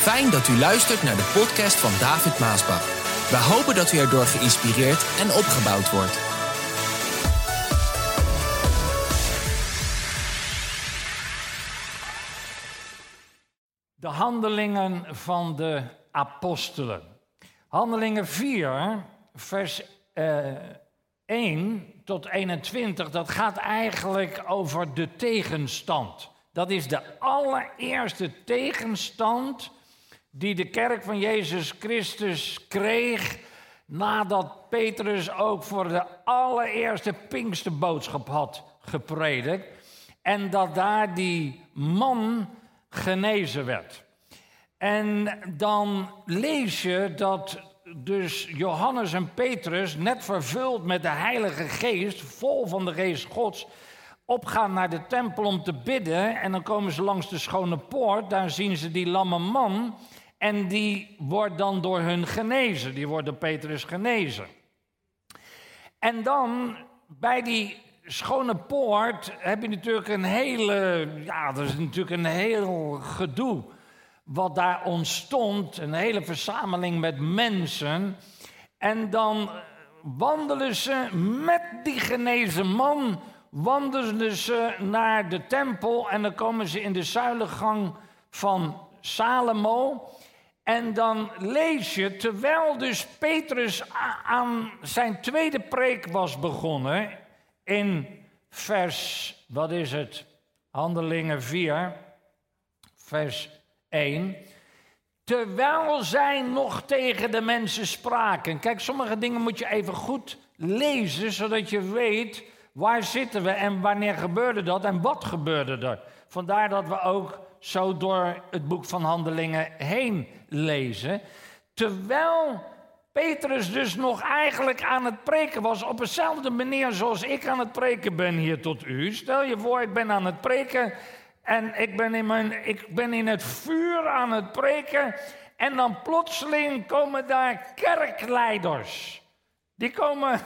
Fijn dat u luistert naar de podcast van David Maasbach. We hopen dat u erdoor geïnspireerd en opgebouwd wordt. De handelingen van de apostelen. Handelingen 4, vers eh, 1 tot 21, dat gaat eigenlijk over de tegenstand. Dat is de allereerste tegenstand die de kerk van Jezus Christus kreeg nadat Petrus ook voor de allereerste Pinksterboodschap had gepredikt en dat daar die man genezen werd. En dan lees je dat dus Johannes en Petrus, net vervuld met de Heilige Geest, vol van de Geest Gods, opgaan naar de tempel om te bidden. En dan komen ze langs de Schone Poort, daar zien ze die lamme man. En die wordt dan door hun genezen, die wordt door Petrus genezen. En dan bij die Schone Poort heb je natuurlijk een hele, ja, dat is natuurlijk een heel gedoe wat daar ontstond, een hele verzameling met mensen. En dan wandelen ze met die genezen man, wandelen ze naar de tempel en dan komen ze in de zuilengang van Salomo. En dan lees je, terwijl dus Petrus aan zijn tweede preek was begonnen, in vers, wat is het, Handelingen 4, vers 1. Terwijl zij nog tegen de mensen spraken. Kijk, sommige dingen moet je even goed lezen, zodat je weet waar zitten we en wanneer gebeurde dat en wat gebeurde er. Vandaar dat we ook zo door het boek van Handelingen heen lezen. Terwijl Petrus dus nog eigenlijk aan het preken was, op dezelfde manier zoals ik aan het preken ben hier tot u. Stel je voor, ik ben aan het preken en ik ben, in mijn, ik ben in het vuur aan het preken. En dan plotseling komen daar kerkleiders. Die komen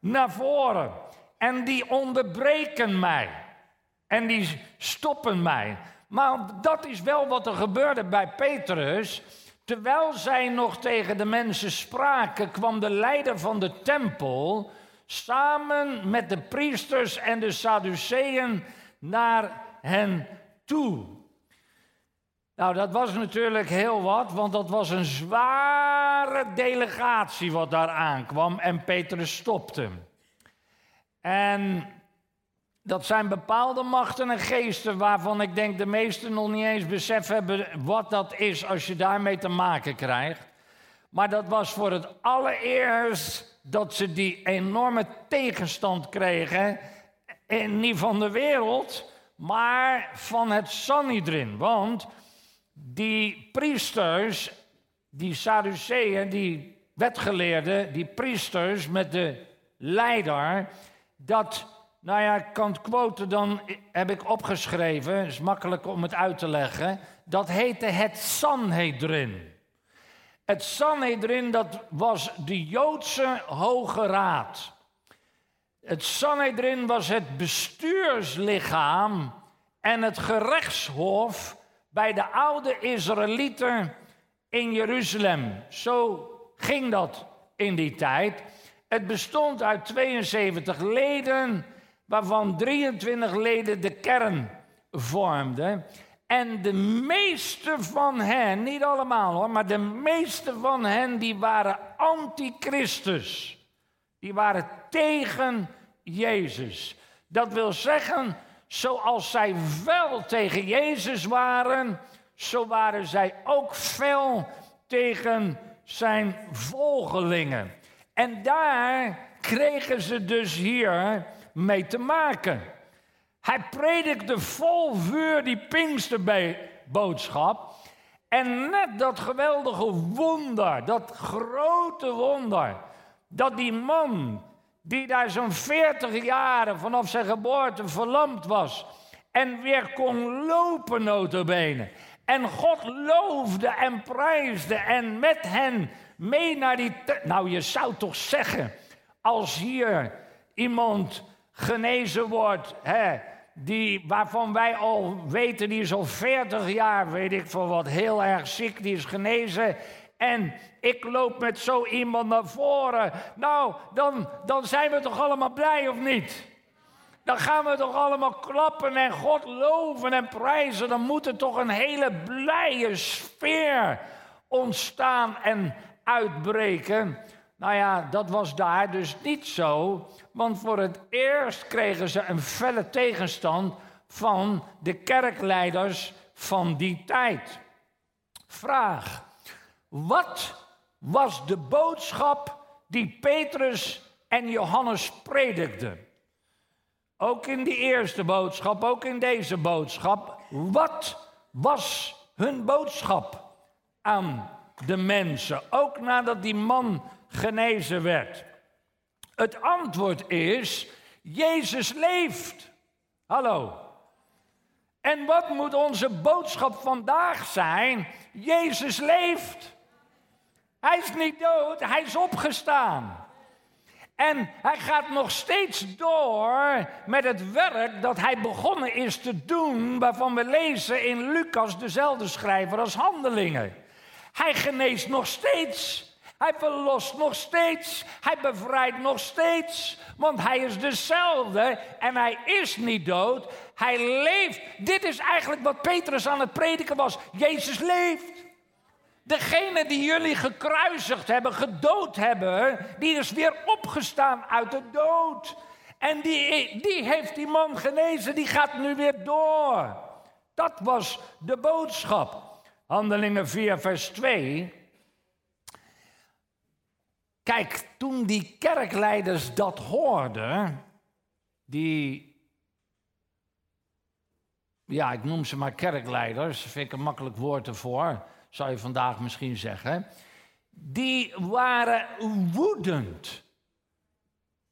naar voren. En die onderbreken mij. En die stoppen mij. Maar dat is wel wat er gebeurde bij Petrus. Terwijl zij nog tegen de mensen spraken, kwam de leider van de tempel samen met de priesters en de Sadduceeën naar hen toe. Nou, dat was natuurlijk heel wat, want dat was een zware delegatie wat daar aankwam en Petrus stopte. En dat zijn bepaalde machten en geesten waarvan ik denk de meesten nog niet eens besef hebben wat dat is als je daarmee te maken krijgt. Maar dat was voor het allereerst dat ze die enorme tegenstand kregen, en niet van de wereld, maar van het Sanhedrin. Want die priesters, die Sadduceeën, die wetgeleerden, die priesters met de leider, dat, nou ja, ik kan het quoten, dan heb ik opgeschreven, is makkelijk om het uit te leggen, dat heette het Sanhedrin. Het Sanhedrin, dat was de Joodse Hoge Raad. Het Sanhedrin was het bestuurslichaam en het gerechtshof bij de oude Israëlieten in Jeruzalem. Zo ging dat in die tijd. Het bestond uit 72 leden, waarvan 23 leden de kern vormden. En de meeste van hen, niet allemaal hoor, maar de meeste van hen, die waren antichristus. Die waren tegen Jezus. Dat wil zeggen, zoals zij wel tegen Jezus waren, zo waren zij ook fel tegen zijn volgelingen. En daar kregen ze dus hier mee te maken. Hij predikte vol vuur die Pinksterboodschap. En net dat geweldige wonder, dat grote wonder, dat die man die daar zo'n 40 jaren vanaf zijn geboorte verlamd was en weer kon lopen notabene. En God loofde en prijsde en met hen mee naar die... Nou, je zou toch zeggen, als hier iemand genezen wordt, hè, die, waarvan wij al weten, die is al 40 jaar, weet ik veel wat, heel erg ziek, die is genezen. En ik loop met zo iemand naar voren. Nou, dan, dan zijn we toch allemaal blij of niet? Dan gaan we toch allemaal klappen en God loven en prijzen. Dan moet er toch een hele blije sfeer ontstaan en uitbreken. Nou ja, dat was daar dus niet zo. Want voor het eerst kregen ze een felle tegenstand van de kerkleiders van die tijd. Vraag: wat was de boodschap die Petrus en Johannes predikten? Ook in die eerste boodschap, ook in deze boodschap. Wat was hun boodschap aan de mensen? Ook nadat die man genezen werd. Het antwoord is: Jezus leeft. Hallo. En wat moet onze boodschap vandaag zijn? Jezus leeft. Hij is niet dood, hij is opgestaan. En hij gaat nog steeds door met het werk dat hij begonnen is te doen, waarvan we lezen in Lucas, dezelfde schrijver als handelingen. Hij geneest nog steeds. Hij verlost nog steeds. Hij bevrijdt nog steeds. Want hij is dezelfde en hij is niet dood. Hij leeft. Dit is eigenlijk wat Petrus aan het prediken was. Jezus leeft. Degene die jullie gekruisigd hebben, gedood hebben, die is weer opgestaan uit de dood. En die, die heeft die man genezen, die gaat nu weer door. Dat was de boodschap. Handelingen 4, vers 2. Kijk, toen die kerkleiders dat hoorden, die, ja, ik noem ze maar kerkleiders, vind ik een makkelijk woord ervoor, zou je vandaag misschien zeggen, die waren woedend.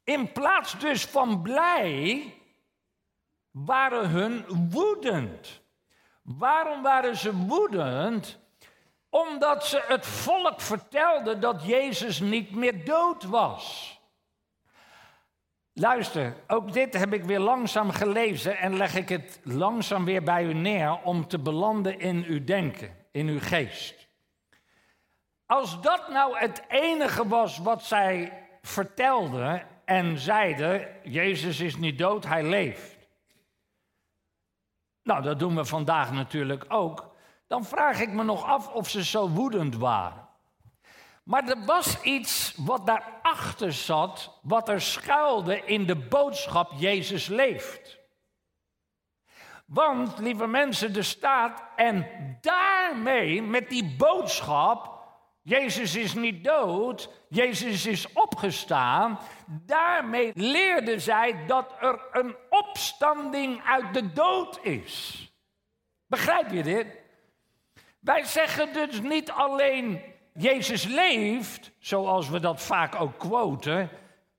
In plaats dus van blij, waren hun woedend. Waarom waren ze woedend? Omdat ze het volk vertelden dat Jezus niet meer dood was. Luister, ook dit heb ik weer langzaam gelezen en leg ik het langzaam weer bij u neer om te belanden in uw denken, in uw geest. Als dat nou het enige was wat zij vertelden en zeiden, Jezus is niet dood, hij leeft. Nou, dat doen we vandaag natuurlijk ook dan vraag ik me nog af of ze zo woedend waren. Maar er was iets wat daarachter zat, wat er schuilde in de boodschap Jezus leeft. Want, lieve mensen, er staat, en daarmee, met die boodschap, Jezus is niet dood, Jezus is opgestaan, daarmee leerden zij dat er een opstanding uit de dood is. Begrijp je dit? Wij zeggen dus niet alleen Jezus leeft, zoals we dat vaak ook quoten,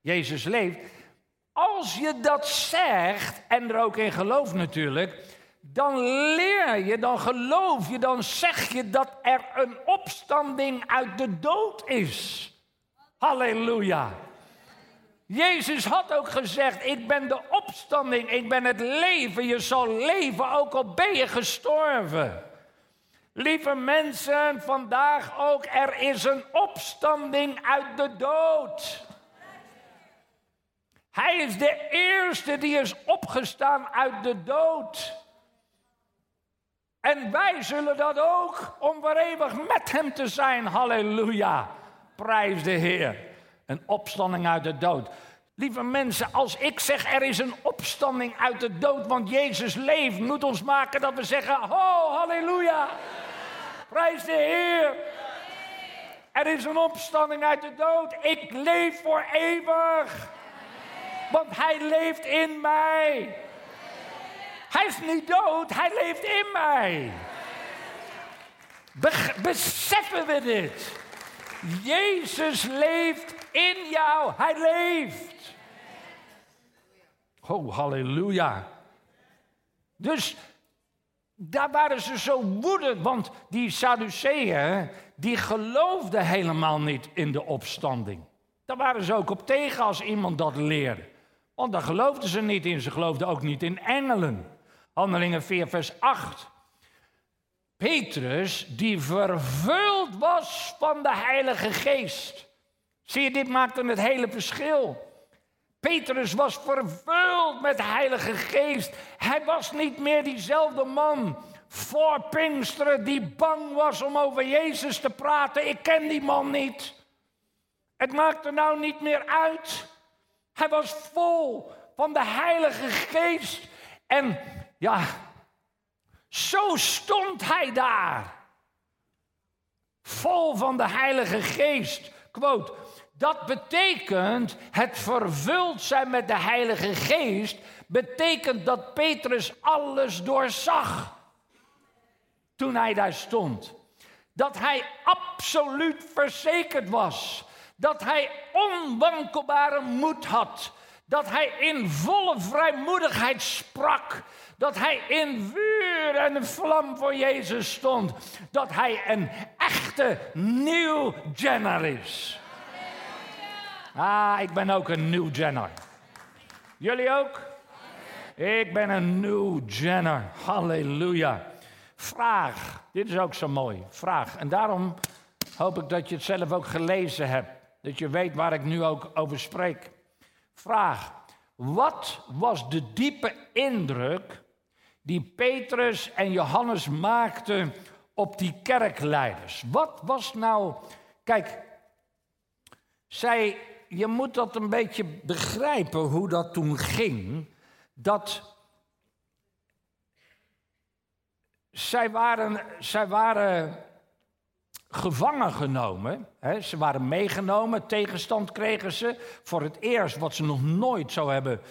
Jezus leeft. Als je dat zegt, en er ook in gelooft natuurlijk, dan leer je, dan geloof je, dan zeg je dat er een opstanding uit de dood is. Halleluja. Jezus had ook gezegd: Ik ben de opstanding, ik ben het leven. Je zal leven ook al ben je gestorven. Lieve mensen, vandaag ook, er is een opstanding uit de dood. Hij is de eerste die is opgestaan uit de dood. En wij zullen dat ook om voor eeuwig met hem te zijn. Halleluja. Prijs de Heer. Een opstanding uit de dood. Lieve mensen, als ik zeg er is een opstanding uit de dood, want Jezus leeft, moet ons maken dat we zeggen: Oh, halleluja. Prijs de Heer. Er is een opstanding uit de dood. Ik leef voor eeuwig. Want Hij leeft in mij. Hij is niet dood, Hij leeft in mij. beseffen we dit? Jezus leeft in jou. Hij leeft. Oh, halleluja. Dus daar waren ze zo woedend, want die Sadduceeën, die geloofden helemaal niet in de opstanding. Daar waren ze ook op tegen als iemand dat leerde. Want daar geloofden ze niet in. Ze geloofden ook niet in engelen. Handelingen 4, vers 8. Petrus, die vervuld was van de Heilige Geest. Zie je, dit maakte het hele verschil. Petrus was vervuld met de Heilige Geest. Hij was niet meer diezelfde man voor Pinksteren die bang was om over Jezus te praten. Ik ken die man niet. Het maakte nou niet meer uit. Hij was vol van de Heilige Geest. En ja, zo stond hij daar. Vol van de Heilige Geest. Quote. Dat betekent het vervuld zijn met de Heilige Geest. Betekent dat Petrus alles doorzag. Toen hij daar stond. Dat hij absoluut verzekerd was. Dat hij onwankelbare moed had. Dat hij in volle vrijmoedigheid sprak. Dat hij in vuur en vlam voor Jezus stond. Dat hij een echte nieuw Jenner is. Ah, ik ben ook een nieuw Jenner. Jullie ook? Ik ben een nieuw Jenner. Halleluja. Vraag. Dit is ook zo mooi. Vraag. En daarom hoop ik dat je het zelf ook gelezen hebt. Dat je weet waar ik nu ook over spreek. Vraag. Wat was de diepe indruk die Petrus en Johannes maakten op die kerkleiders? Wat was nou. Kijk, zij, je moet dat een beetje begrijpen hoe dat toen ging. Dat. Zij waren, zij waren gevangen genomen. Hè, ze waren meegenomen, tegenstand kregen ze. Voor het eerst wat ze nog nooit zo hebben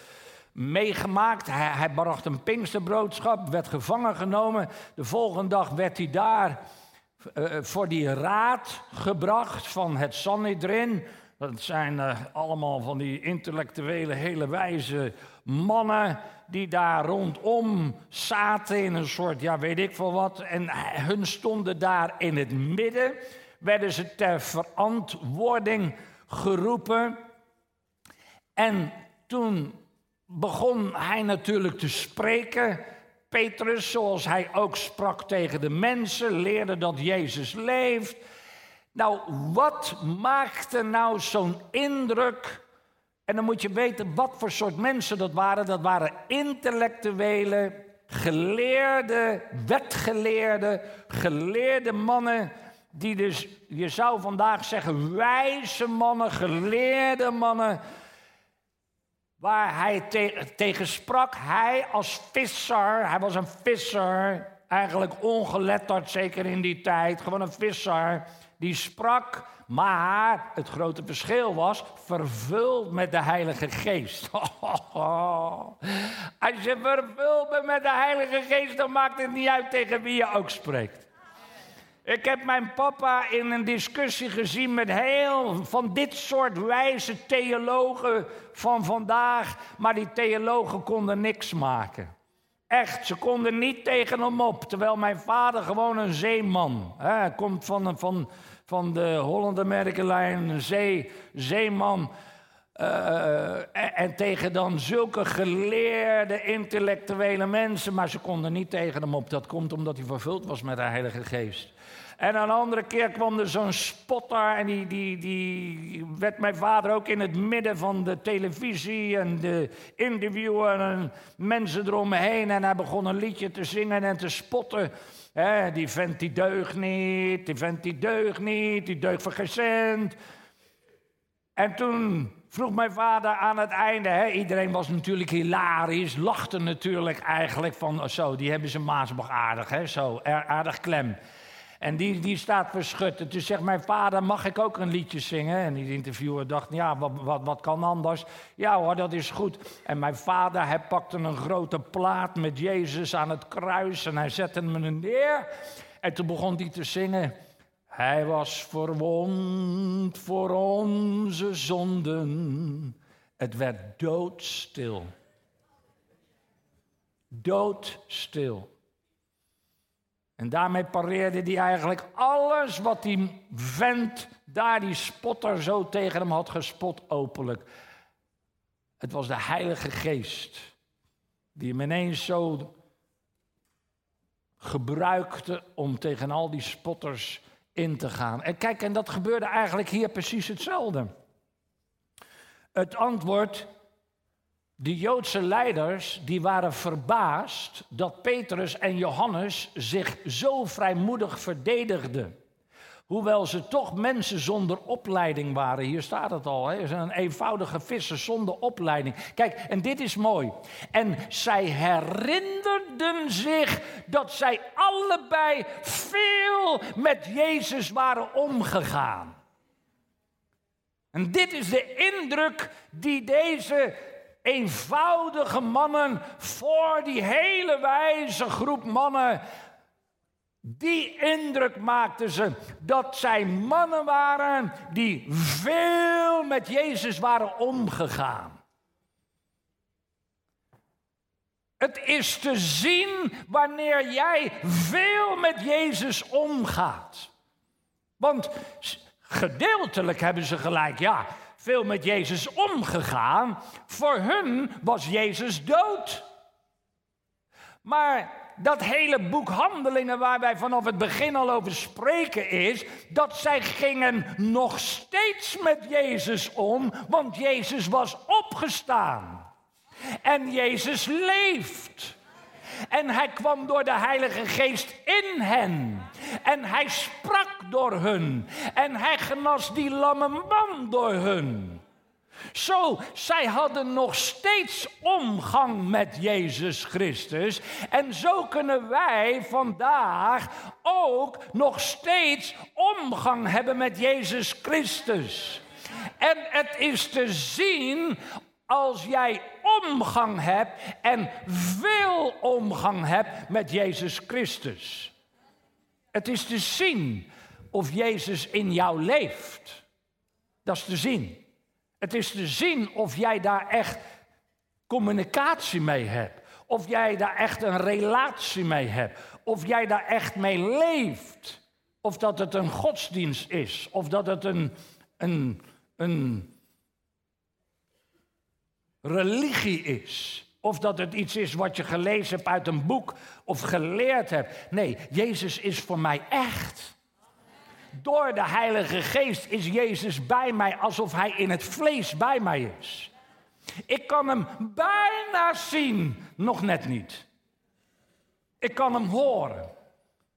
meegemaakt. Hij, hij bracht een Pinksterbroodschap, werd gevangen genomen. De volgende dag werd hij daar uh, voor die raad gebracht van het Sanhedrin. Dat zijn uh, allemaal van die intellectuele, hele wijze mannen die daar rondom zaten in een soort, ja weet ik veel wat. En hun stonden daar in het midden, werden ze ter verantwoording geroepen. En toen begon hij natuurlijk te spreken. Petrus, zoals hij ook sprak tegen de mensen, leerde dat Jezus leeft. Nou, wat maakte nou zo'n indruk en dan moet je weten wat voor soort mensen dat waren. Dat waren intellectuele, geleerde, wetgeleerde, geleerde mannen. Die dus, je zou vandaag zeggen, wijze mannen, geleerde mannen. Waar hij tegen sprak, hij als visser, hij was een visser, eigenlijk ongeletterd, zeker in die tijd, gewoon een visser, die sprak maar het grote verschil was vervuld met de Heilige Geest. Als je vervuld bent met de Heilige Geest, dan maakt het niet uit tegen wie je ook spreekt. Ik heb mijn papa in een discussie gezien met heel van dit soort wijze theologen van vandaag, maar die theologen konden niks maken. Echt, ze konden niet tegen hem op. Terwijl mijn vader gewoon een zeeman. Hij komt van, van, van de Holland-Amerika-lijn, een zee, zeeman. Uh, en, tegen dan zulke geleerde, intellectuele mensen. Maar ze konden niet tegen hem op. Dat komt omdat hij vervuld was met de Heilige Geest. En een andere keer kwam er zo'n spotter en die, die, die werd mijn vader ook in het midden van de televisie en de interviewen en mensen eromheen. En hij begon een liedje te zingen en te spotten. die vent die deugt niet, die vent die deugt niet, die deugt voor En toen vroeg mijn vader aan het einde, iedereen was natuurlijk hilarisch, lachte natuurlijk eigenlijk van, zo, die hebben ze Maasbach aardig, hè, zo, aardig klem. En die, die staat verschut. En toen zegt mijn vader, mag ik ook een liedje zingen? En die interviewer dacht, ja, wat, wat, wat kan anders? Ja hoor, dat is goed. En mijn vader, hij pakte een grote plaat met Jezus aan het kruis en hij zette hem neer. En toen begon hij te zingen. Hij was verwond voor onze zonden. Het werd doodstil. Doodstil. En daarmee pareerde hij eigenlijk alles wat die vent daar, die spotter, zo tegen hem had gespot openlijk. Het was de Heilige Geest die hem ineens zo gebruikte om tegen al die spotters in te gaan. En kijk, en dat gebeurde eigenlijk hier precies hetzelfde. Het antwoord, de Joodse leiders, die waren verbaasd dat Petrus en Johannes zich zo vrijmoedig verdedigden. Hoewel ze toch mensen zonder opleiding waren. Hier staat het al. Ze zijn een eenvoudige visser zonder opleiding. Kijk, en dit is mooi. En zij herinnerden zich dat zij allebei veel met Jezus waren omgegaan. En dit is de indruk die deze eenvoudige mannen voor die hele wijze groep mannen die indruk maakten ze dat zij mannen waren die veel met Jezus waren omgegaan. Het is te zien wanneer jij veel met Jezus omgaat. Want gedeeltelijk hebben ze gelijk, ja, veel met Jezus omgegaan. Voor hun was Jezus dood. Maar dat hele boek Handelingen, waar wij vanaf het begin al over spreken, is dat zij gingen nog steeds met Jezus om, want Jezus was opgestaan. En Jezus leeft. En hij kwam door de Heilige Geest in hen. En hij sprak door hun. En hij genas die lamme man door hun. Zo, zij hadden nog steeds omgang met Jezus Christus. En zo kunnen wij vandaag ook nog steeds omgang hebben met Jezus Christus. En het is te zien als jij omgang hebt en veel omgang hebt met Jezus Christus. Het is te zien of Jezus in jou leeft. Dat is te zien. Het is te zien of jij daar echt communicatie mee hebt. Of jij daar echt een relatie mee hebt. Of jij daar echt mee leeft. Of dat het een godsdienst is. Of dat het een, een, een religie is. Of dat het iets is wat je gelezen hebt uit een boek of geleerd hebt. Nee, Jezus is voor mij echt. Door de Heilige Geest is Jezus bij mij alsof Hij in het vlees bij mij is. Ik kan Hem bijna zien, nog net niet. Ik kan Hem horen.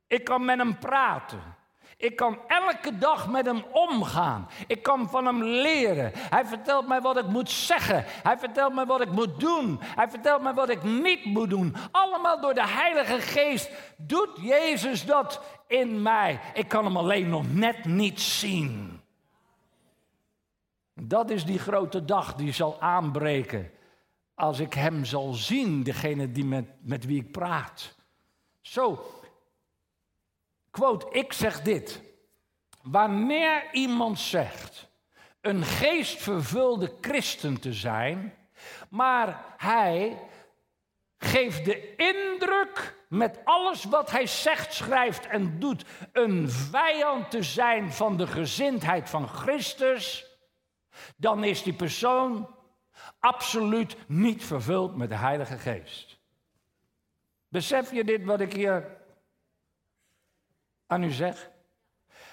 Ik kan met Hem praten. Ik kan elke dag met hem omgaan. Ik kan van hem leren. Hij vertelt mij wat ik moet zeggen. Hij vertelt mij wat ik moet doen. Hij vertelt mij wat ik niet moet doen. Allemaal door de Heilige Geest doet Jezus dat in mij. Ik kan hem alleen nog net niet zien. Dat is die grote dag die zal aanbreken. Als ik hem zal zien, degene die met, met wie ik praat. Zo, quote, ik zeg dit. Wanneer iemand zegt een geestvervulde christen te zijn, maar hij geeft de indruk met alles wat hij zegt, schrijft en doet een vijand te zijn van de gezindheid van Christus, dan is die persoon absoluut niet vervuld met de Heilige Geest. Besef je dit wat ik hier aan u zeg?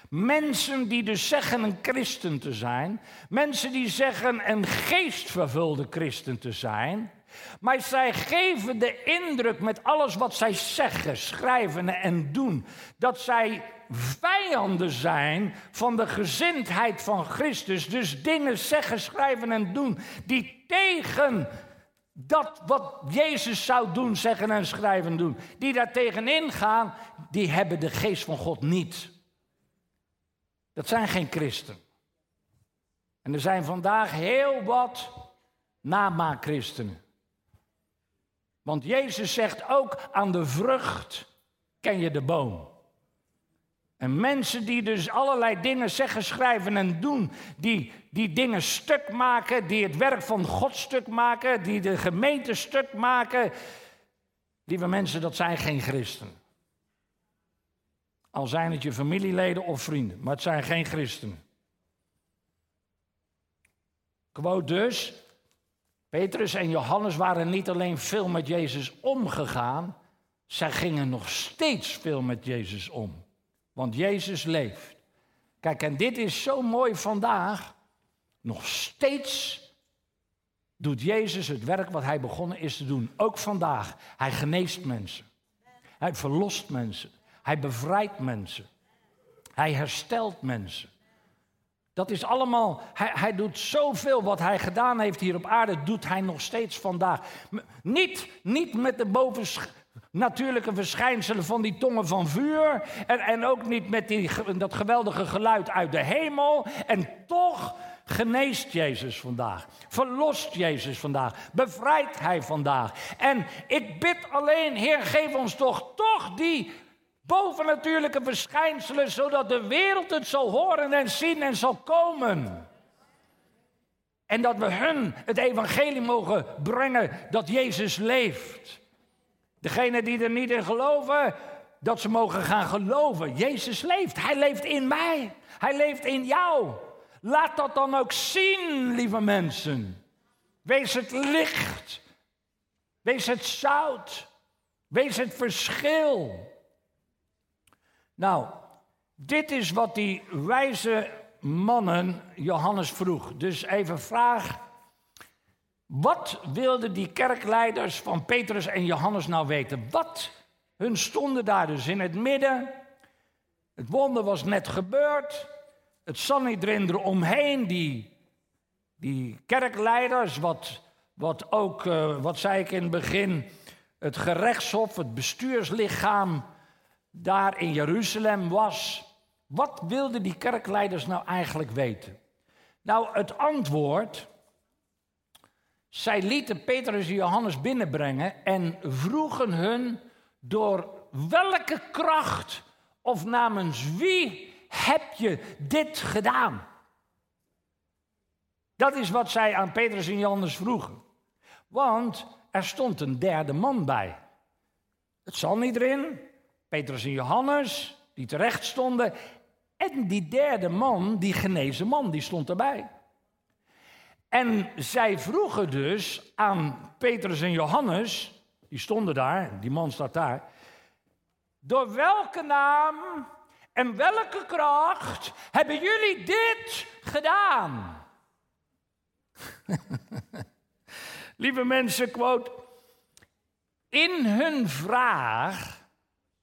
Mensen die dus zeggen een christen te zijn, mensen die zeggen een geestvervulde christen te zijn, maar zij geven de indruk met alles wat zij zeggen, schrijven en doen, dat zij vijanden zijn van de gezindheid van Christus. Dus dingen zeggen, schrijven en doen die tegen dat wat Jezus zou doen, zeggen en schrijven doen, die daar tegenin gaan, die hebben de geest van God niet. Dat zijn geen christen. En er zijn vandaag heel wat namaakristenen. Want Jezus zegt ook aan de vrucht ken je de boom. En mensen die dus allerlei dingen zeggen, schrijven en doen, die, die dingen stuk maken, die het werk van God stuk maken, die de gemeente stuk maken, lieve mensen, dat zijn geen christenen. Al zijn het je familieleden of vrienden, maar het zijn geen christenen. Quote dus, Petrus en Johannes waren niet alleen veel met Jezus omgegaan, zij gingen nog steeds veel met Jezus om. Want Jezus leeft. Kijk, en dit is zo mooi vandaag. Nog steeds doet Jezus het werk wat hij begonnen is te doen. Ook vandaag. Hij geneest mensen. Hij verlost mensen. Hij bevrijdt mensen. Hij herstelt mensen. Dat is allemaal, hij, hij doet zoveel wat hij gedaan heeft hier op aarde, doet hij nog steeds vandaag. Niet, niet met de bovennatuurlijke verschijnselen van die tongen van vuur en, en ook niet met die, dat geweldige geluid uit de hemel. En toch geneest Jezus vandaag, verlost Jezus vandaag, bevrijdt Hij vandaag. En ik bid alleen, Heer, geef ons toch, toch die bovennatuurlijke verschijnselen, zodat de wereld het zal horen en zien en zal komen. En dat we hun het evangelie mogen brengen dat Jezus leeft. Degene die er niet in geloven, dat ze mogen gaan geloven. Jezus leeft. Hij leeft in mij. Hij leeft in jou. Laat dat dan ook zien, lieve mensen. Wees het licht. Wees het zout. Wees het verschil. Nou, dit is wat die wijze mannen Johannes vroeg. Dus even vraag. Wat wilden die kerkleiders van Petrus en Johannes nou weten? Wat? Hun stonden daar dus in het midden. Het wonder was net gebeurd. Het Sanhedrin eromheen, die, die kerkleiders, wat, wat ook, uh, wat zei ik in het begin, het gerechtshof, het bestuurslichaam daar in Jeruzalem was. Wat wilden die kerkleiders nou eigenlijk weten? Nou, het antwoord. Zij lieten Petrus en Johannes binnenbrengen en vroegen hun door welke kracht of namens wie heb je dit gedaan? Dat is wat zij aan Petrus en Johannes vroegen. Want er stond een derde man bij. Het zal niet erin, Petrus en Johannes, die terecht stonden. En die derde man, die genezen man, die stond erbij. En zij vroegen dus aan Petrus en Johannes, die stonden daar, die man staat daar. Door welke naam en welke kracht hebben jullie dit gedaan? Lieve mensen, quote. In hun vraag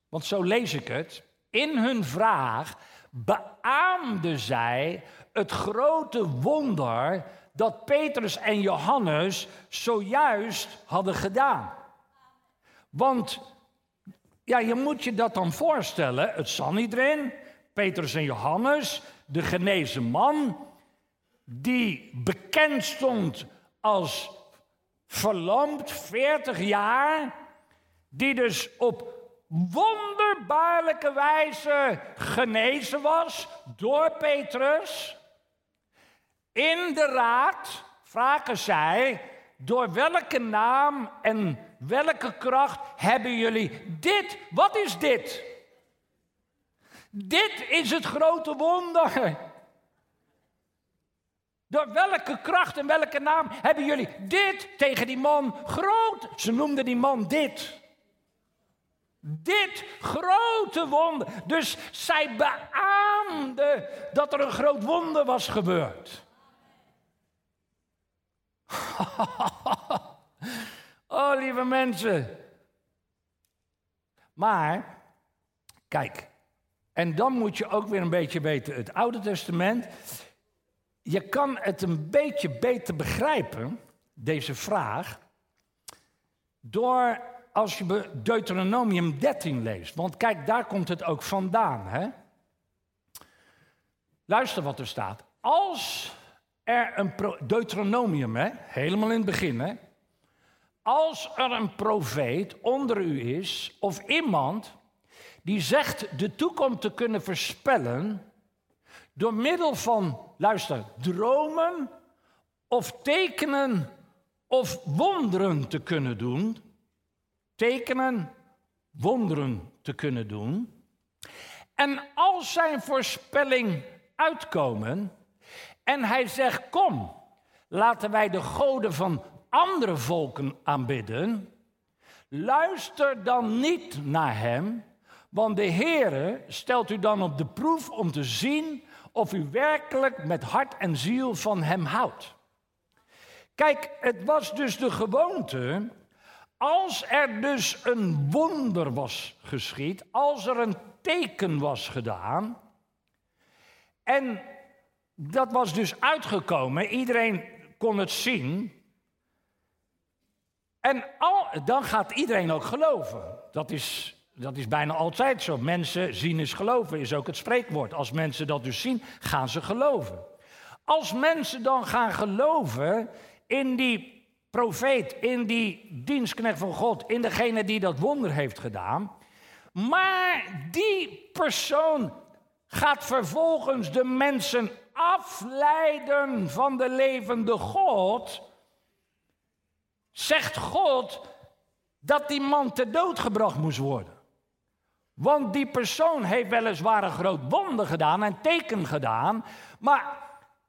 want zo lees ik het. In hun vraag beaamden zij het grote wonder dat Petrus en Johannes zojuist hadden gedaan. Want ja, je moet je dat dan voorstellen. Het Sanhedrin, Petrus en Johannes, de genezen man, die bekend stond als verlamd 40 jaar, die dus op wonderbaarlijke wijze genezen was door Petrus. In de raad vragen zij, door welke naam en welke kracht hebben jullie dit? Wat is dit? Dit is het grote wonder. Door welke kracht en welke naam hebben jullie dit tegen die man groot? Ze noemden die man dit. Dit grote wonder. Dus zij beaamde dat er een groot wonder was gebeurd. oh, lieve mensen. Maar, kijk, en dan moet je ook weer een beetje weten het Oude Testament. Je kan het een beetje beter begrijpen, deze vraag, door als je Deuteronomium 13 leest. Want kijk, daar komt het ook vandaan. Hè? Luister wat er staat. Als er een Deuteronomium, hè, helemaal in het begin, hè, als er een profeet onder u is, of iemand die zegt de toekomst te kunnen voorspellen, door middel van, luister, dromen of tekenen of wonderen te kunnen doen, tekenen, wonderen te kunnen doen. En als zijn voorspelling uitkomen en hij zegt: Kom, laten wij de goden van andere volken aanbidden, luister dan niet naar hem, want de Heere stelt u dan op de proef om te zien of u werkelijk met hart en ziel van hem houdt. Kijk, het was dus de gewoonte, als er dus een wonder was geschied, als er een teken was gedaan, en dat was dus uitgekomen, iedereen kon het zien, en al, dan gaat iedereen ook geloven. Dat is, dat is bijna altijd zo. Mensen zien is geloven, is ook het spreekwoord. Als mensen dat dus zien, gaan ze geloven. Als mensen dan gaan geloven in die profeet, in die dienstknecht van God, in degene die dat wonder heeft gedaan, maar die persoon gaat vervolgens de mensen afleiden van de levende God, zegt God dat die man ter dood gebracht moest worden. Want die persoon heeft weliswaar een groot wonder gedaan en teken gedaan, maar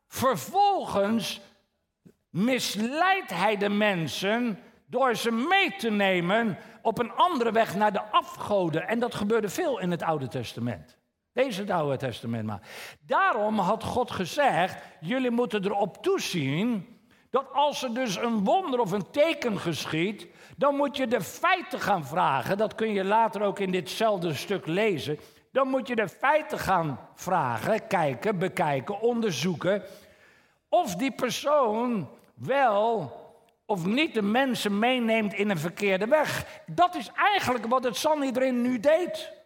vervolgens misleidt hij de mensen door ze mee te nemen op een andere weg naar de afgoden. En dat gebeurde veel in het Oude Testament. Deze het Oude Testament maar. Daarom had God gezegd: jullie moeten erop toezien dat als er dus een wonder of een teken geschiet, dan moet je de feiten gaan vragen. Dat kun je later ook in ditzelfde stuk lezen. Dan moet je de feiten gaan vragen, kijken, bekijken, onderzoeken. Of die persoon wel of niet de mensen meeneemt in een verkeerde weg. Dat is eigenlijk wat het Sanhedrin nu deed.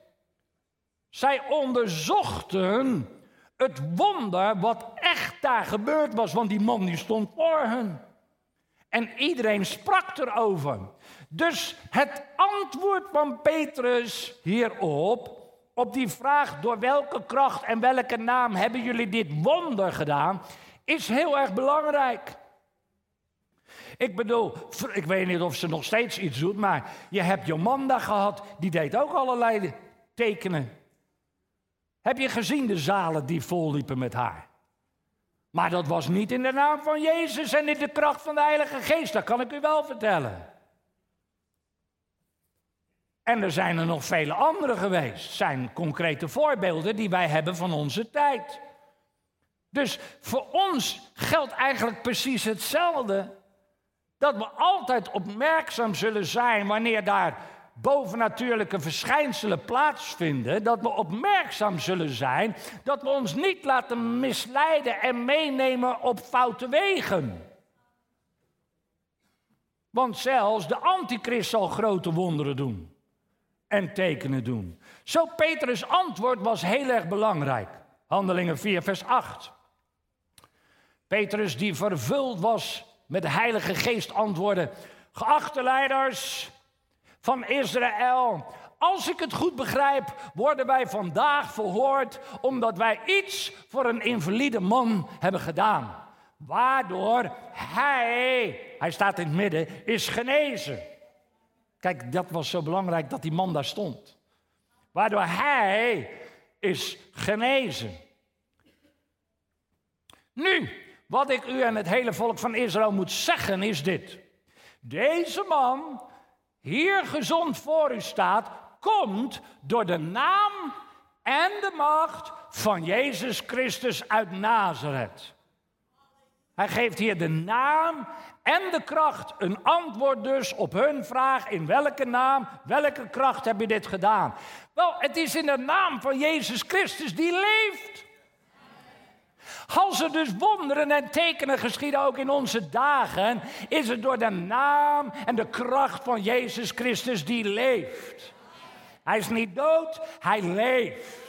Zij onderzochten het wonder wat echt daar gebeurd was, want die man die stond voor hen. En iedereen sprak erover. Dus het antwoord van Petrus hierop, op die vraag door welke kracht en welke naam hebben jullie dit wonder gedaan, is heel erg belangrijk. Ik bedoel, ik weet niet of ze nog steeds iets doet, maar je hebt Jomanda gehad, die deed ook allerlei tekenen. Heb je gezien de zalen die volliepen met haar? Maar dat was niet in de naam van Jezus en in de kracht van de Heilige Geest, dat kan ik u wel vertellen. En er zijn er nog vele andere geweest. Zijn concrete voorbeelden die wij hebben van onze tijd. Dus voor ons geldt eigenlijk precies hetzelfde. Dat we altijd opmerkzaam zullen zijn wanneer daar bovennatuurlijke verschijnselen plaatsvinden, dat we opmerkzaam zullen zijn, dat we ons niet laten misleiden en meenemen op foute wegen. Want zelfs de antichrist zal grote wonderen doen en tekenen doen. Zo Petrus' antwoord was heel erg belangrijk. Handelingen 4, vers 8. Petrus die vervuld was met de Heilige Geest antwoordde: Geachte leiders, van Israël. Als ik het goed begrijp, worden wij vandaag verhoord omdat wij iets voor een invalide man hebben gedaan. Waardoor hij, hij staat in het midden, is genezen. Kijk, dat was zo belangrijk dat die man daar stond. Waardoor hij is genezen. Nu, wat ik u en het hele volk van Israël moet zeggen is dit. Deze man hier gezond voor u staat, komt door de naam en de macht van Jezus Christus uit Nazareth. Hij geeft hier de naam en de kracht. Een antwoord dus op hun vraag: in welke naam, welke kracht heb je dit gedaan? Wel, het is in de naam van Jezus Christus die leeft. Als er dus wonderen en tekenen geschieden ook in onze dagen, is het door de naam en de kracht van Jezus Christus die leeft. Hij is niet dood, hij leeft.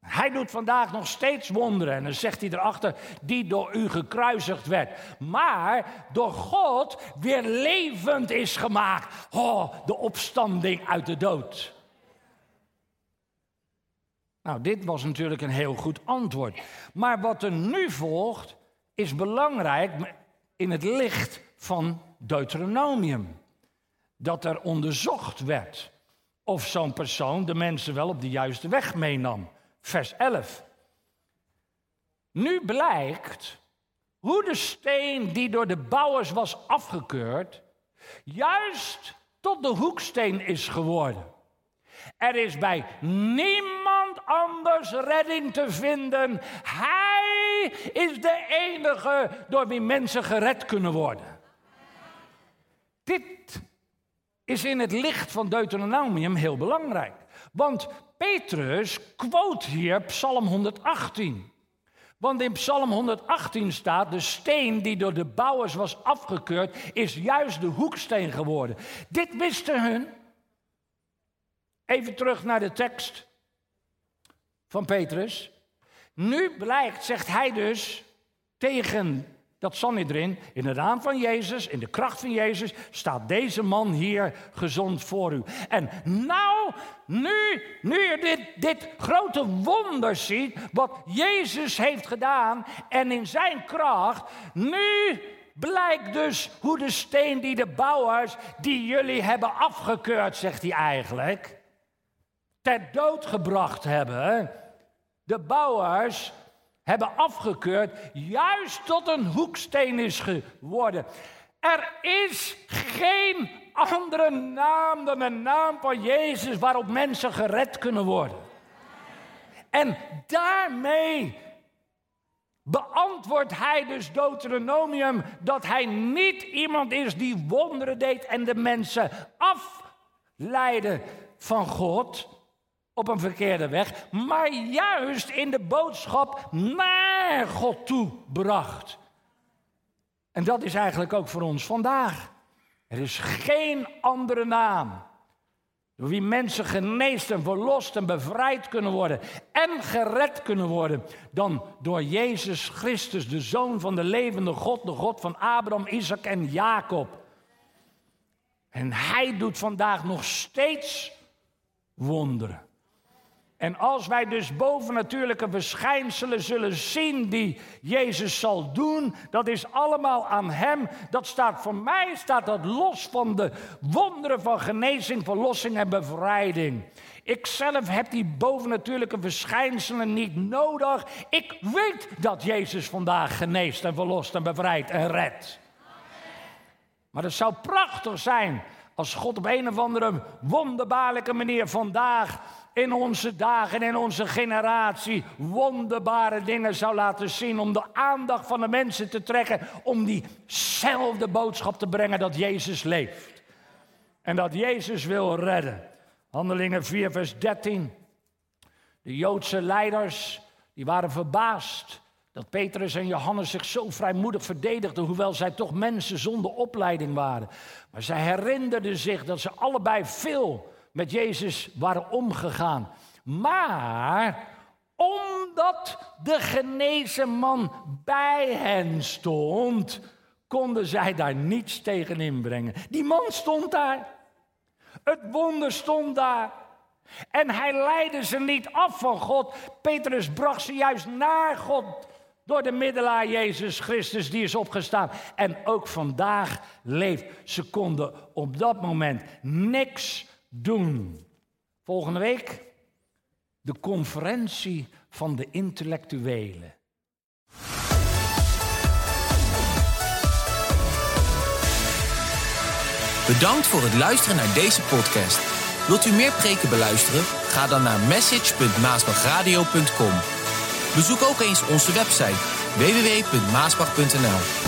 Hij doet vandaag nog steeds wonderen. En dan zegt hij erachter, die door u gekruisigd werd. Maar door God weer levend is gemaakt. Oh, de opstanding uit de dood. Nou, dit was natuurlijk een heel goed antwoord. Maar wat er nu volgt is belangrijk in het licht van Deuteronomium. Dat er onderzocht werd of zo'n persoon de mensen wel op de juiste weg meenam. Vers 11. Nu blijkt hoe de steen die door de bouwers was afgekeurd, juist tot de hoeksteen is geworden. Er is bij niemand anders redding te vinden. Hij is de enige door wie mensen gered kunnen worden. Dit is in het licht van Deuteronomium heel belangrijk. Want Petrus quote hier Psalm 118. Want in Psalm 118 staat: De steen die door de bouwers was afgekeurd, is juist de hoeksteen geworden. Dit wisten hun. Even terug naar de tekst van Petrus. Nu blijkt, zegt hij dus tegen dat Sanhedrin, in de naam van Jezus, in de kracht van Jezus, staat deze man hier gezond voor u. En nou, nu, nu je dit, dit grote wonder ziet, wat Jezus heeft gedaan en in zijn kracht, nu blijkt dus hoe de steen die de bouwers, die jullie hebben afgekeurd, zegt hij eigenlijk, ter dood gebracht hebben. De bouwers hebben afgekeurd, juist tot een hoeksteen is geworden. Er is geen andere naam dan de naam van Jezus waarop mensen gered kunnen worden. En daarmee beantwoordt hij dus Deuteronomium dat hij niet iemand is die wonderen deed en de mensen afleidde van God op een verkeerde weg, maar juist in de boodschap naar God toe bracht. En dat is eigenlijk ook voor ons vandaag. Er is geen andere naam door wie mensen geneest en verlost en bevrijd kunnen worden en gered kunnen worden dan door Jezus Christus, de Zoon van de levende God, de God van Abraham, Isaac en Jacob. En hij doet vandaag nog steeds wonderen. En als wij dus bovennatuurlijke verschijnselen zullen zien die Jezus zal doen, dat is allemaal aan Hem. Dat staat voor mij, staat dat los van de wonderen van genezing, verlossing en bevrijding. Ik zelf heb die bovennatuurlijke verschijnselen niet nodig. Ik weet dat Jezus vandaag geneest en verlost en bevrijdt en redt. Maar het zou prachtig zijn als God op een of andere wonderbaarlijke manier vandaag in onze dagen en in onze generatie wonderbare dingen zou laten zien. Om de aandacht van de mensen te trekken. Om diezelfde boodschap te brengen dat Jezus leeft. En dat Jezus wil redden. Handelingen 4, vers 13. De Joodse leiders, die waren verbaasd dat Petrus en Johannes zich zo vrijmoedig verdedigden, hoewel zij toch mensen zonder opleiding waren. Maar zij herinnerden zich dat ze allebei veel met Jezus waren omgegaan. Maar omdat de genezen man bij hen stond, konden zij daar niets tegen inbrengen. Die man stond daar. Het wonder stond daar. En hij leidde ze niet af van God. Petrus bracht ze juist naar God. Door de middelaar Jezus Christus die is opgestaan. En ook vandaag leeft. Ze konden op dat moment niks doen. Volgende week de conferentie van de intellectuelen. Bedankt voor het luisteren naar deze podcast. Wilt u meer preken beluisteren? Ga dan naar message.maasbachradio.com. Bezoek ook eens onze website www.maasbach.nl.